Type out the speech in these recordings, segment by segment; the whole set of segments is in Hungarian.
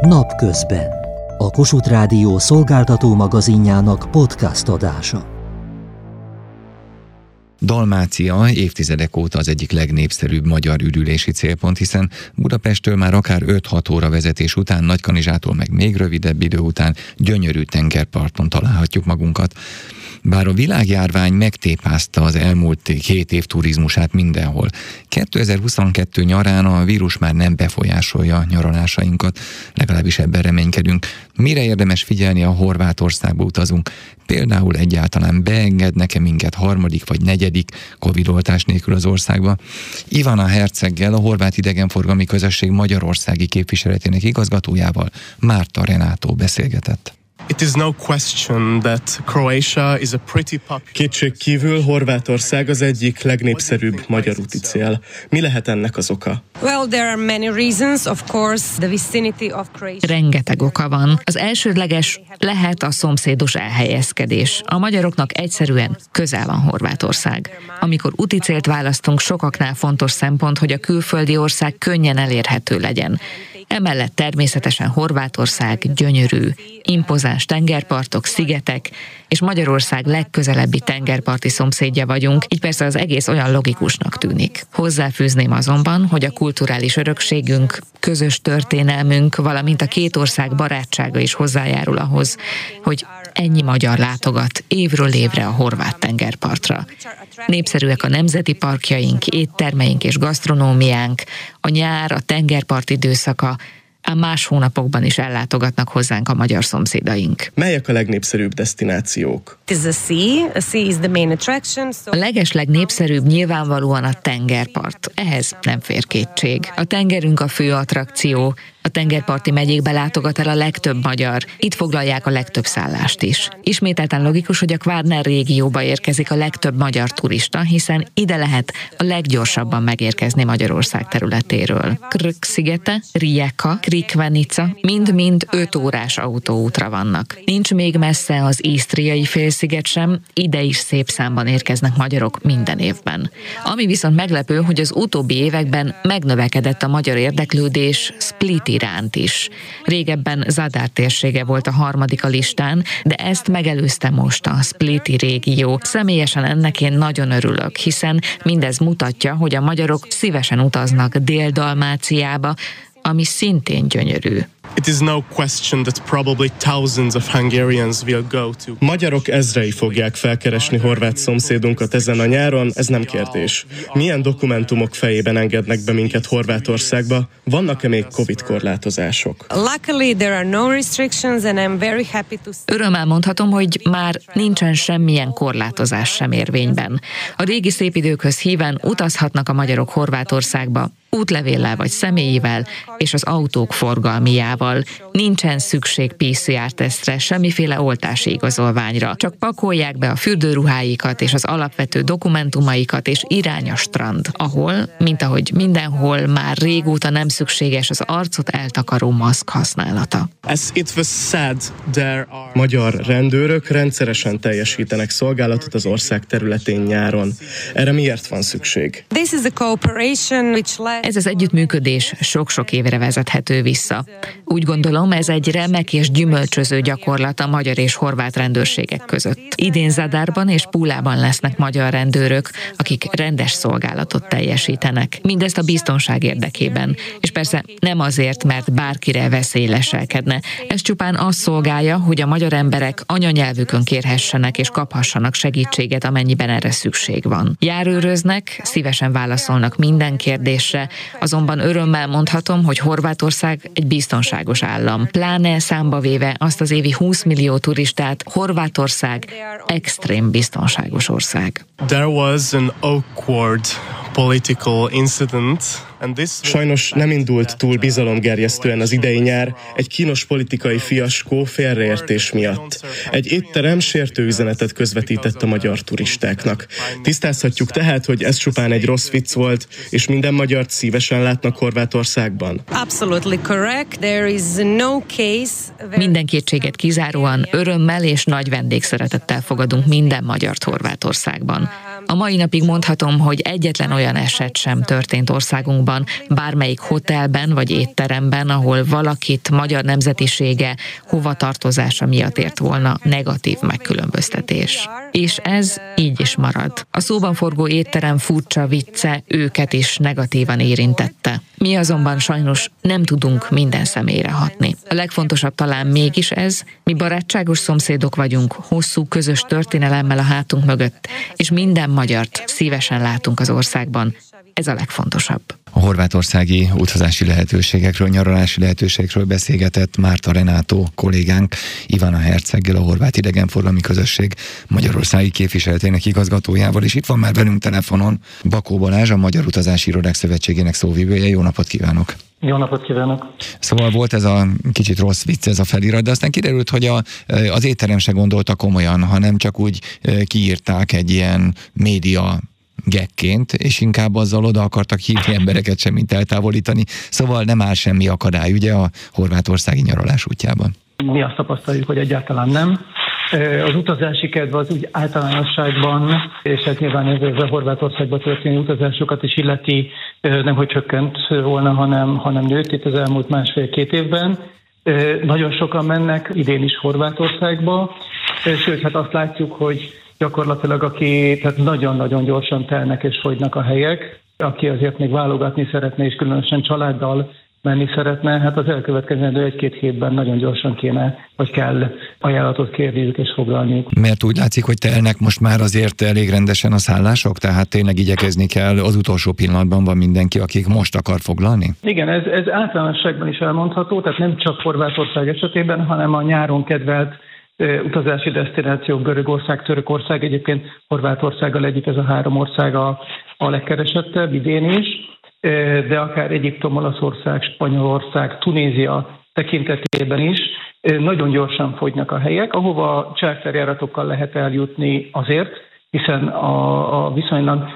Napközben. A Kossuth Rádió szolgáltató magazinjának podcast adása. Dalmácia évtizedek óta az egyik legnépszerűbb magyar üdülési célpont, hiszen Budapesttől már akár 5-6 óra vezetés után, Nagykanizsától meg még rövidebb idő után gyönyörű tengerparton találhatjuk magunkat. Bár a világjárvány megtépázta az elmúlt két év turizmusát mindenhol, 2022 nyarán a vírus már nem befolyásolja nyaralásainkat, legalábbis ebben reménykedünk. Mire érdemes figyelni, a Horvátországba utazunk? Például egyáltalán beengednek-e minket harmadik vagy negyedik Covid-oltás nélkül az országba? Ivana Herceggel, a Horvát Idegenforgalmi Közösség Magyarországi képviseletének igazgatójával Márta Renátó beszélgetett. It is no question that Croatia is a pretty popular... Kétség kívül Horvátország az egyik legnépszerűbb magyar úti cél. Mi lehet ennek az oka? Well, there are many reasons, of course, the vicinity of Croatia. Rengeteg oka van. Az elsődleges lehet a szomszédos elhelyezkedés. A magyaroknak egyszerűen közel van Horvátország. Amikor úti célt választunk, sokaknál fontos szempont, hogy a külföldi ország könnyen elérhető legyen. Emellett természetesen Horvátország gyönyörű, impozáns tengerpartok, szigetek, és Magyarország legközelebbi tengerparti szomszédja vagyunk, így persze az egész olyan logikusnak tűnik. Hozzáfűzném azonban, hogy a kulturális örökségünk, közös történelmünk, valamint a két ország barátsága is hozzájárul ahhoz, hogy ennyi magyar látogat évről évre a horvát tengerpartra. Népszerűek a nemzeti parkjaink, éttermeink és gasztronómiánk, a nyár, a tengerpart időszaka, ám más hónapokban is ellátogatnak hozzánk a magyar szomszédaink. Melyek a legnépszerűbb destinációk? A leges legnépszerűbb nyilvánvalóan a tengerpart. Ehhez nem fér kétség. A tengerünk a fő attrakció, a tengerparti megyékbe látogat el a legtöbb magyar, itt foglalják a legtöbb szállást is. Ismételten logikus, hogy a Kvárner régióba érkezik a legtöbb magyar turista, hiszen ide lehet a leggyorsabban megérkezni Magyarország területéről. Krk szigete, Rijeka, Krikvenica mind-mind 5 órás autóútra vannak. Nincs még messze az Isztriai félsziget sem, ide is szép számban érkeznek magyarok minden évben. Ami viszont meglepő, hogy az utóbbi években megnövekedett a magyar érdeklődés Split iránt is. Régebben Zadár térsége volt a harmadik a listán, de ezt megelőzte most a Spliti régió. Személyesen ennek én nagyon örülök, hiszen mindez mutatja, hogy a magyarok szívesen utaznak Dél-Dalmáciába, ami szintén gyönyörű. It is no question that probably thousands of Hungarians will go to. Magyarok ezrei fogják felkeresni horvát szomszédunkat ezen a nyáron, ez nem kérdés. Milyen dokumentumok fejében engednek be minket Horvátországba? Vannak-e még Covid korlátozások? Luckily there are no restrictions and I'm very happy to Örömmel mondhatom, hogy már nincsen semmilyen korlátozás sem érvényben. A régi szép időkhöz híven utazhatnak a magyarok Horvátországba, útlevéllel vagy személyével, és az autók forgalmiával. Nincsen szükség PCR-tesztre, semmiféle oltási igazolványra. Csak pakolják be a fürdőruháikat és az alapvető dokumentumaikat, és irány a strand, ahol, mint ahogy mindenhol, már régóta nem szükséges az arcot eltakaró maszk használata. Magyar rendőrök rendszeresen teljesítenek szolgálatot az ország területén nyáron. Erre miért van szükség? Ez az együttműködés sok-sok évre vezethető vissza. Úgy gondolom, ez egy remek és gyümölcsöző gyakorlat a magyar és horvát rendőrségek között. Idén Zadárban és Púlában lesznek magyar rendőrök, akik rendes szolgálatot teljesítenek. Mindezt a biztonság érdekében. És persze nem azért, mert bárkire veszély leselkedne. Ez csupán azt szolgálja, hogy a magyar emberek anyanyelvükön kérhessenek és kaphassanak segítséget, amennyiben erre szükség van. Járőröznek, szívesen válaszolnak minden kérdésre, azonban örömmel mondhatom, hogy Horvátország egy biztonságos állam. Pláne számba véve azt az évi 20 millió turistát, Horvátország extrém biztonságos ország. There was an awkward political incident Sajnos nem indult túl bizalomgerjesztően az idei nyár egy kínos politikai fiaskó félreértés miatt. Egy étterem sértő üzenetet közvetített a magyar turistáknak. Tisztázhatjuk tehát, hogy ez csupán egy rossz vicc volt, és minden magyart szívesen látnak Horvátországban? absolutely correct. There is no case where Minden kétséget kizáróan örömmel és nagy vendégszeretettel fogadunk minden magyart Horvátországban. A mai napig mondhatom, hogy egyetlen olyan eset sem történt országunkban, bármelyik hotelben vagy étteremben, ahol valakit magyar nemzetisége, hovatartozása miatt ért volna negatív megkülönböztetés. És ez így is marad. A szóban forgó étterem furcsa vicce őket is negatívan érintette. Mi azonban sajnos nem tudunk minden személyre hatni. A legfontosabb talán mégis ez, mi barátságos szomszédok vagyunk, hosszú közös történelemmel a hátunk mögött, és minden magyart szívesen látunk az országban. Ez a legfontosabb. A horvátországi utazási lehetőségekről, nyaralási lehetőségekről beszélgetett Márta Renátó kollégánk Ivana Herceggel, a Horvát Idegenforgalmi Közösség Magyarországi képviseletének igazgatójával, és itt van már velünk telefonon Bakó Balázs, a Magyar Utazási Irodák Szövetségének szóvivője. Jó napot kívánok! Jó napot kívánok! Szóval volt ez a kicsit rossz vicc ez a felirat, de aztán kiderült, hogy a, az étterem se gondolta komolyan, hanem csak úgy kiírták egy ilyen média gekként, és inkább azzal oda akartak hívni embereket sem, mint eltávolítani. Szóval nem áll semmi akadály, ugye, a horvátországi nyaralás útjában. Mi azt tapasztaljuk, hogy egyáltalán nem. Az utazási kedv az úgy általánosságban, és hát nyilván ez a Horvátországba történő utazásokat is illeti, nem hogy csökkent volna, hanem, hanem nőtt itt az elmúlt másfél-két évben. Nagyon sokan mennek idén is Horvátországba, sőt, hát azt látjuk, hogy gyakorlatilag aki, tehát nagyon-nagyon gyorsan telnek és fogynak a helyek, aki azért még válogatni szeretne, és különösen családdal menni szeretne, hát az elkövetkezendő egy-két hétben nagyon gyorsan kéne, vagy kell ajánlatot kérniük és foglalniuk. Mert úgy látszik, hogy telnek most már azért elég rendesen a szállások, tehát tényleg igyekezni kell, az utolsó pillanatban van mindenki, akik most akar foglalni? Igen, ez, ez általánosságban is elmondható, tehát nem csak Horvátország esetében, hanem a nyáron kedvelt utazási destináció Görögország, Törökország, egyébként Horvátországgal együtt ez a három ország a, a legkeresettebb idén is, de akár Egyiptom, Olaszország, Spanyolország, Tunézia tekintetében is nagyon gyorsan fogynak a helyek, ahova charterjáratokkal lehet eljutni azért, hiszen a, a viszonylag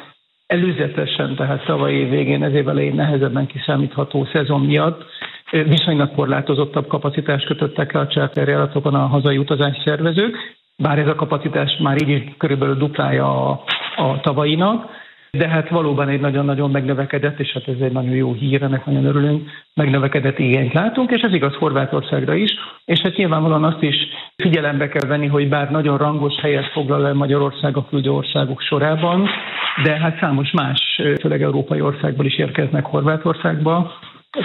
előzetesen, tehát tavalyi végén, ez év elején nehezebben kiszámítható szezon miatt viszonylag korlátozottabb kapacitást kötöttek le a charterjáratokon a hazai utazás szervezők, bár ez a kapacitás már így is körülbelül duplája a, a tavainak, de hát valóban egy nagyon-nagyon megnövekedett, és hát ez egy nagyon jó hír, ennek nagyon örülünk, megnövekedett igényt látunk, és ez igaz Horvátországra is, és hát nyilvánvalóan azt is figyelembe kell venni, hogy bár nagyon rangos helyet foglal el Magyarország a küldő országok sorában, de hát számos más, főleg európai országból is érkeznek Horvátországba,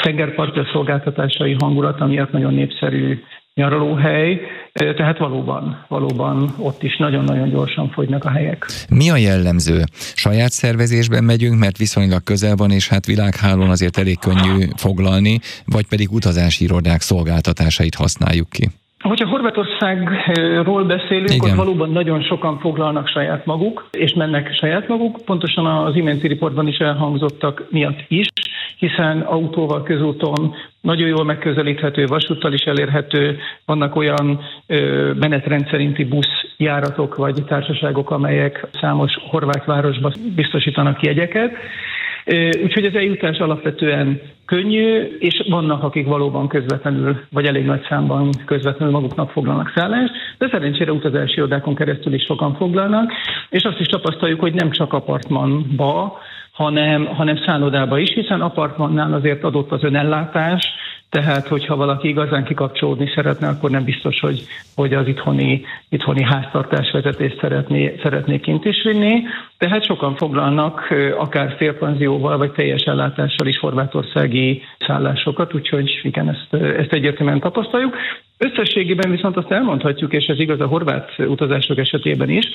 tengerparti szolgáltatásai hangulata miatt nagyon népszerű nyaralóhely, tehát valóban, valóban ott is nagyon-nagyon gyorsan fogynak a helyek. Mi a jellemző? Saját szervezésben megyünk, mert viszonylag közel van, és hát világhálón azért elég könnyű foglalni, vagy pedig utazási irodák szolgáltatásait használjuk ki? Hogyha Horvátországról beszélünk, Igen. ott valóban nagyon sokan foglalnak saját maguk, és mennek saját maguk, pontosan az iménti riportban is elhangzottak miatt is, hiszen autóval, közúton nagyon jól megközelíthető, vasúttal is elérhető, vannak olyan menetrendszerinti buszjáratok vagy társaságok, amelyek számos horvát városba biztosítanak jegyeket, Úgyhogy az eljutás alapvetően könnyű, és vannak, akik valóban közvetlenül, vagy elég nagy számban közvetlenül maguknak foglalnak szállást, de szerencsére utazási odákon keresztül is sokan foglalnak, és azt is tapasztaljuk, hogy nem csak apartmanba, hanem, hanem szállodába is, hiszen apartmannál azért adott az önellátás, tehát, hogyha valaki igazán kikapcsolódni szeretne, akkor nem biztos, hogy, hogy az itthoni, itthoni háztartásvezetést szeretné, szeretné kint is vinni. Tehát sokan foglalnak akár félpanzióval, vagy teljes ellátással is horvátországi szállásokat, úgyhogy igen, ezt, ezt egyértelműen tapasztaljuk. Összességében viszont azt elmondhatjuk, és ez igaz a horvát utazások esetében is,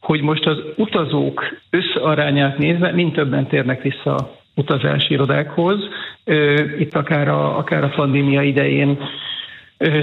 hogy most az utazók összarányát nézve mind többen térnek vissza utazási irodákhoz. Itt akár a, akár a pandémia idején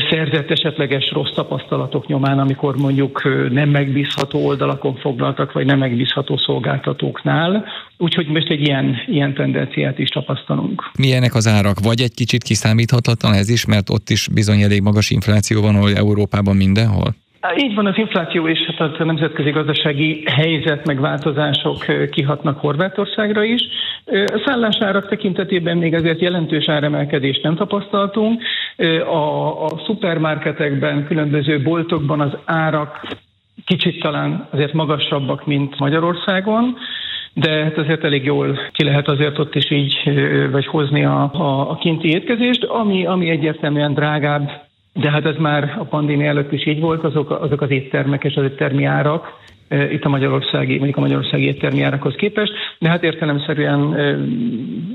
szerzett esetleges rossz tapasztalatok nyomán, amikor mondjuk nem megbízható oldalakon foglaltak, vagy nem megbízható szolgáltatóknál. Úgyhogy most egy ilyen, ilyen tendenciát is tapasztalunk. Milyenek az árak? Vagy egy kicsit kiszámíthatatlan ez is, mert ott is bizony elég magas infláció van, ahol Európában mindenhol? Így van, az infláció és hát a nemzetközi gazdasági helyzet megváltozások kihatnak Horvátországra is. Szállásárak tekintetében még azért jelentős áremelkedést nem tapasztaltunk. A, a szupermarketekben, különböző boltokban az árak kicsit talán azért magasabbak, mint Magyarországon, de hát azért elég jól ki lehet azért ott is így vagy hozni a, a, a kinti étkezést, ami, ami egyértelműen drágább, de hát ez már a pandémia előtt is így volt, azok, azok az éttermek és az éttermi árak, itt a magyarországi, mondjuk a magyarországi éttermi árakhoz képest, de hát értelemszerűen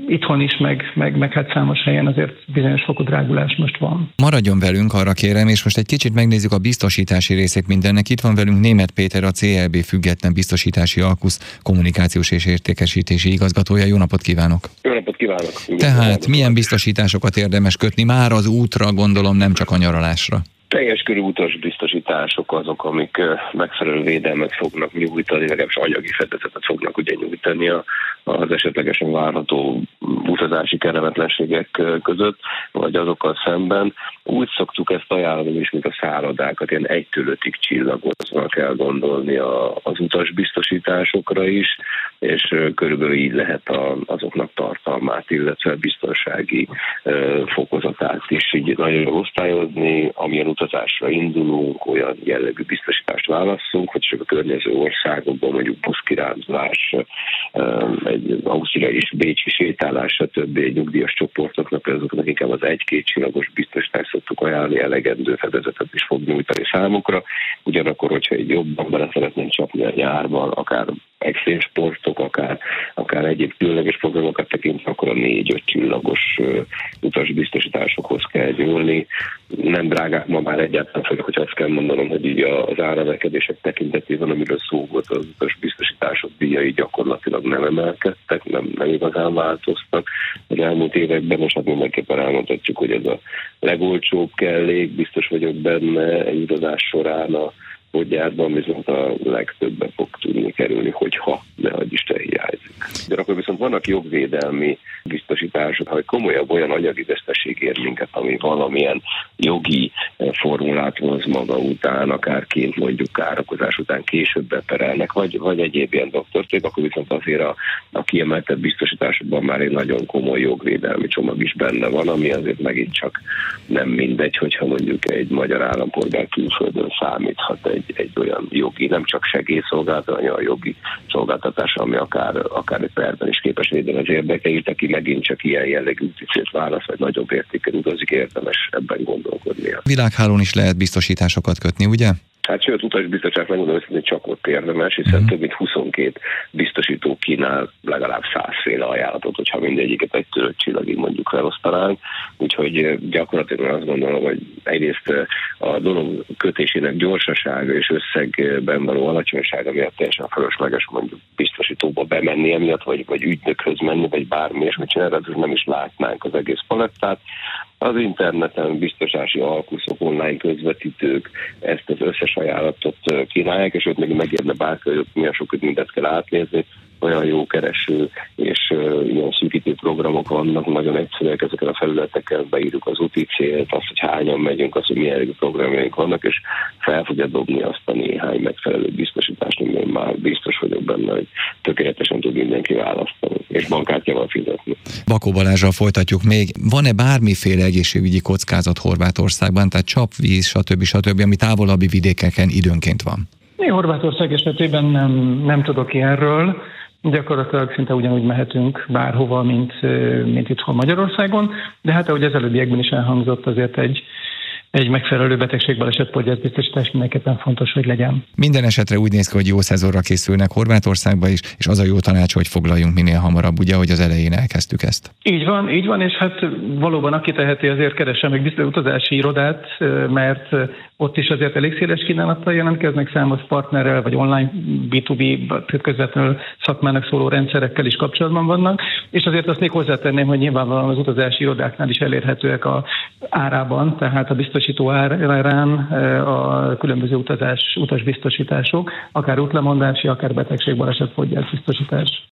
itthon is, meg, meg, meg hát számos helyen azért bizonyos fokú drágulás most van. Maradjon velünk, arra kérem, és most egy kicsit megnézzük a biztosítási részét mindennek. Itt van velünk Német Péter, a CLB független biztosítási alkusz kommunikációs és értékesítési igazgatója. Jó napot kívánok! Jó napot kívánok! Tehát milyen biztosításokat érdemes kötni már az útra, gondolom, nem csak a nyaralásra? Teljes körű utas biztosítások azok, amik megfelelő védelmet fognak nyújtani, legalábbis anyagi fedezetet fognak ugye nyújtani az esetlegesen várható utazási kellemetlenségek között, vagy azokkal szemben. Úgy szoktuk ezt ajánlani is, mint a szállodákat, ilyen egytől ötig csillagozva kell gondolni az utasbiztosításokra is, és körülbelül így lehet azoknak tartalmát, illetve biztonsági fokozatát is így nagyon osztályozni, amilyen utazásra indulunk, olyan jellegű biztosítást válasszunk, hogy csak a környező országokban mondjuk buszkirándulás, egy ausztriai és bécsi sétálás, stb. nyugdíjas csoportoknak, azoknak inkább az egy-két csillagos biztosítást szoktuk ajánlani, elegendő fedezetet is fog nyújtani számukra. Ugyanakkor, hogyha egy jobban bele szeretnénk csapni a nyárban, akár extrém sportok, akár, akár egyéb különleges programokat tekintve, akkor a négy-öt csillagos utasbiztosításokhoz kell nyúlni. Nem drágák ma már egyáltalán, főleg, hogy azt kell mondanom, hogy így az áravekedések tekintetében, amiről szó volt, az utasbiztosítások díjai gyakorlatilag nem emelkedtek, nem, nem igazán változtak az elmúlt években, és hát mindenképpen elmondhatjuk, hogy ez a legolcsóbb kellék, biztos vagyok benne egy utazás során a gyárban viszont a legtöbben fog tudni kerülni, hogyha ne adj Isten hiányzik. De akkor viszont vannak jogvédelmi biztosítások, hogy komolyabb olyan anyagi veszteség ér minket, ami valamilyen jogi eh, formulát hoz maga után, akárként mondjuk károkozás után később beperelnek, vagy, vagy egyéb ilyen doktortép, akkor viszont azért a, a kiemeltebb biztosításokban már egy nagyon komoly jogvédelmi csomag is benne van, ami azért megint csak nem mindegy, hogyha mondjuk egy magyar állampolgár külföldön számíthat egy, egy olyan jogi, nem csak segélyszolgáltatás, hanem a jogi szolgáltatás, ami akár, akár egy perben is képes védeni az érdekeit, aki megint csak ilyen jellegű célt válasz, vagy nagyobb értéken utazik, érdemes ebben gondolkodnia. Világhálón is lehet biztosításokat kötni, ugye? Hát sőt, utasbiztosát megmondom hogy csak ott érdemes, hiszen mm. több mint 22 biztosító kínál legalább százféle ajánlatot, hogyha mindegyiket egy törött csillagig mondjuk felosztanánk. Úgyhogy gyakorlatilag azt gondolom, hogy egyrészt a dolog kötésének gyorsasága és összegben való alacsonysága miatt teljesen fölösleges mondjuk biztosítóba bemenni emiatt, vagy, vagy ügynökhöz menni, vagy bármi, és mit csinálni, nem is látnánk az egész palettát. Az interneten biztosási alkuszok, online közvetítők ezt az összes ajánlatot kínálják, és ott még megérne bárki, hogy milyen sok mindent kell átnézni, olyan jó kereső és uh, ilyen szűkítő programok vannak, nagyon egyszerűek ezeken a felületeken, beírjuk az úti célt, azt, hogy hányan megyünk, azt, hogy milyen programjaink vannak, és fel fogja dobni azt a néhány megfelelő biztosítást, amiben már biztos vagyok benne, hogy tökéletesen tud mindenki választani, és bankkártyával fizetni. Bakó Balázsral folytatjuk még. Van-e bármiféle egészségügyi kockázat Horvátországban, tehát csapvíz, stb. stb., ami távolabbi vidékeken időnként van? Én Horvátország esetében nem, nem tudok ilyenről. Gyakorlatilag szinte ugyanúgy mehetünk bárhova, mint, mint itthon Magyarországon, de hát ahogy az előbbiekben is elhangzott, azért egy, egy megfelelő betegségbaleset biztosítás mindenképpen fontos, hogy legyen. Minden esetre úgy néz ki, hogy jó szezonra készülnek Horvátországba is, és az a jó tanács, hogy foglaljunk minél hamarabb, ugye, hogy az elején elkezdtük ezt. Így van, így van, és hát valóban aki teheti, azért keresse meg biztos utazási irodát, mert ott is azért elég széles kínálattal jelentkeznek számos partnerrel, vagy online B2B, közvetlenül szakmának szóló rendszerekkel is kapcsolatban vannak, és azért azt még hozzátenném, hogy nyilvánvalóan az utazási irodáknál is elérhetőek a árában, tehát a biztosító árán a különböző utazás, utasbiztosítások, akár útlemondási, akár betegség, baleset, biztosítás.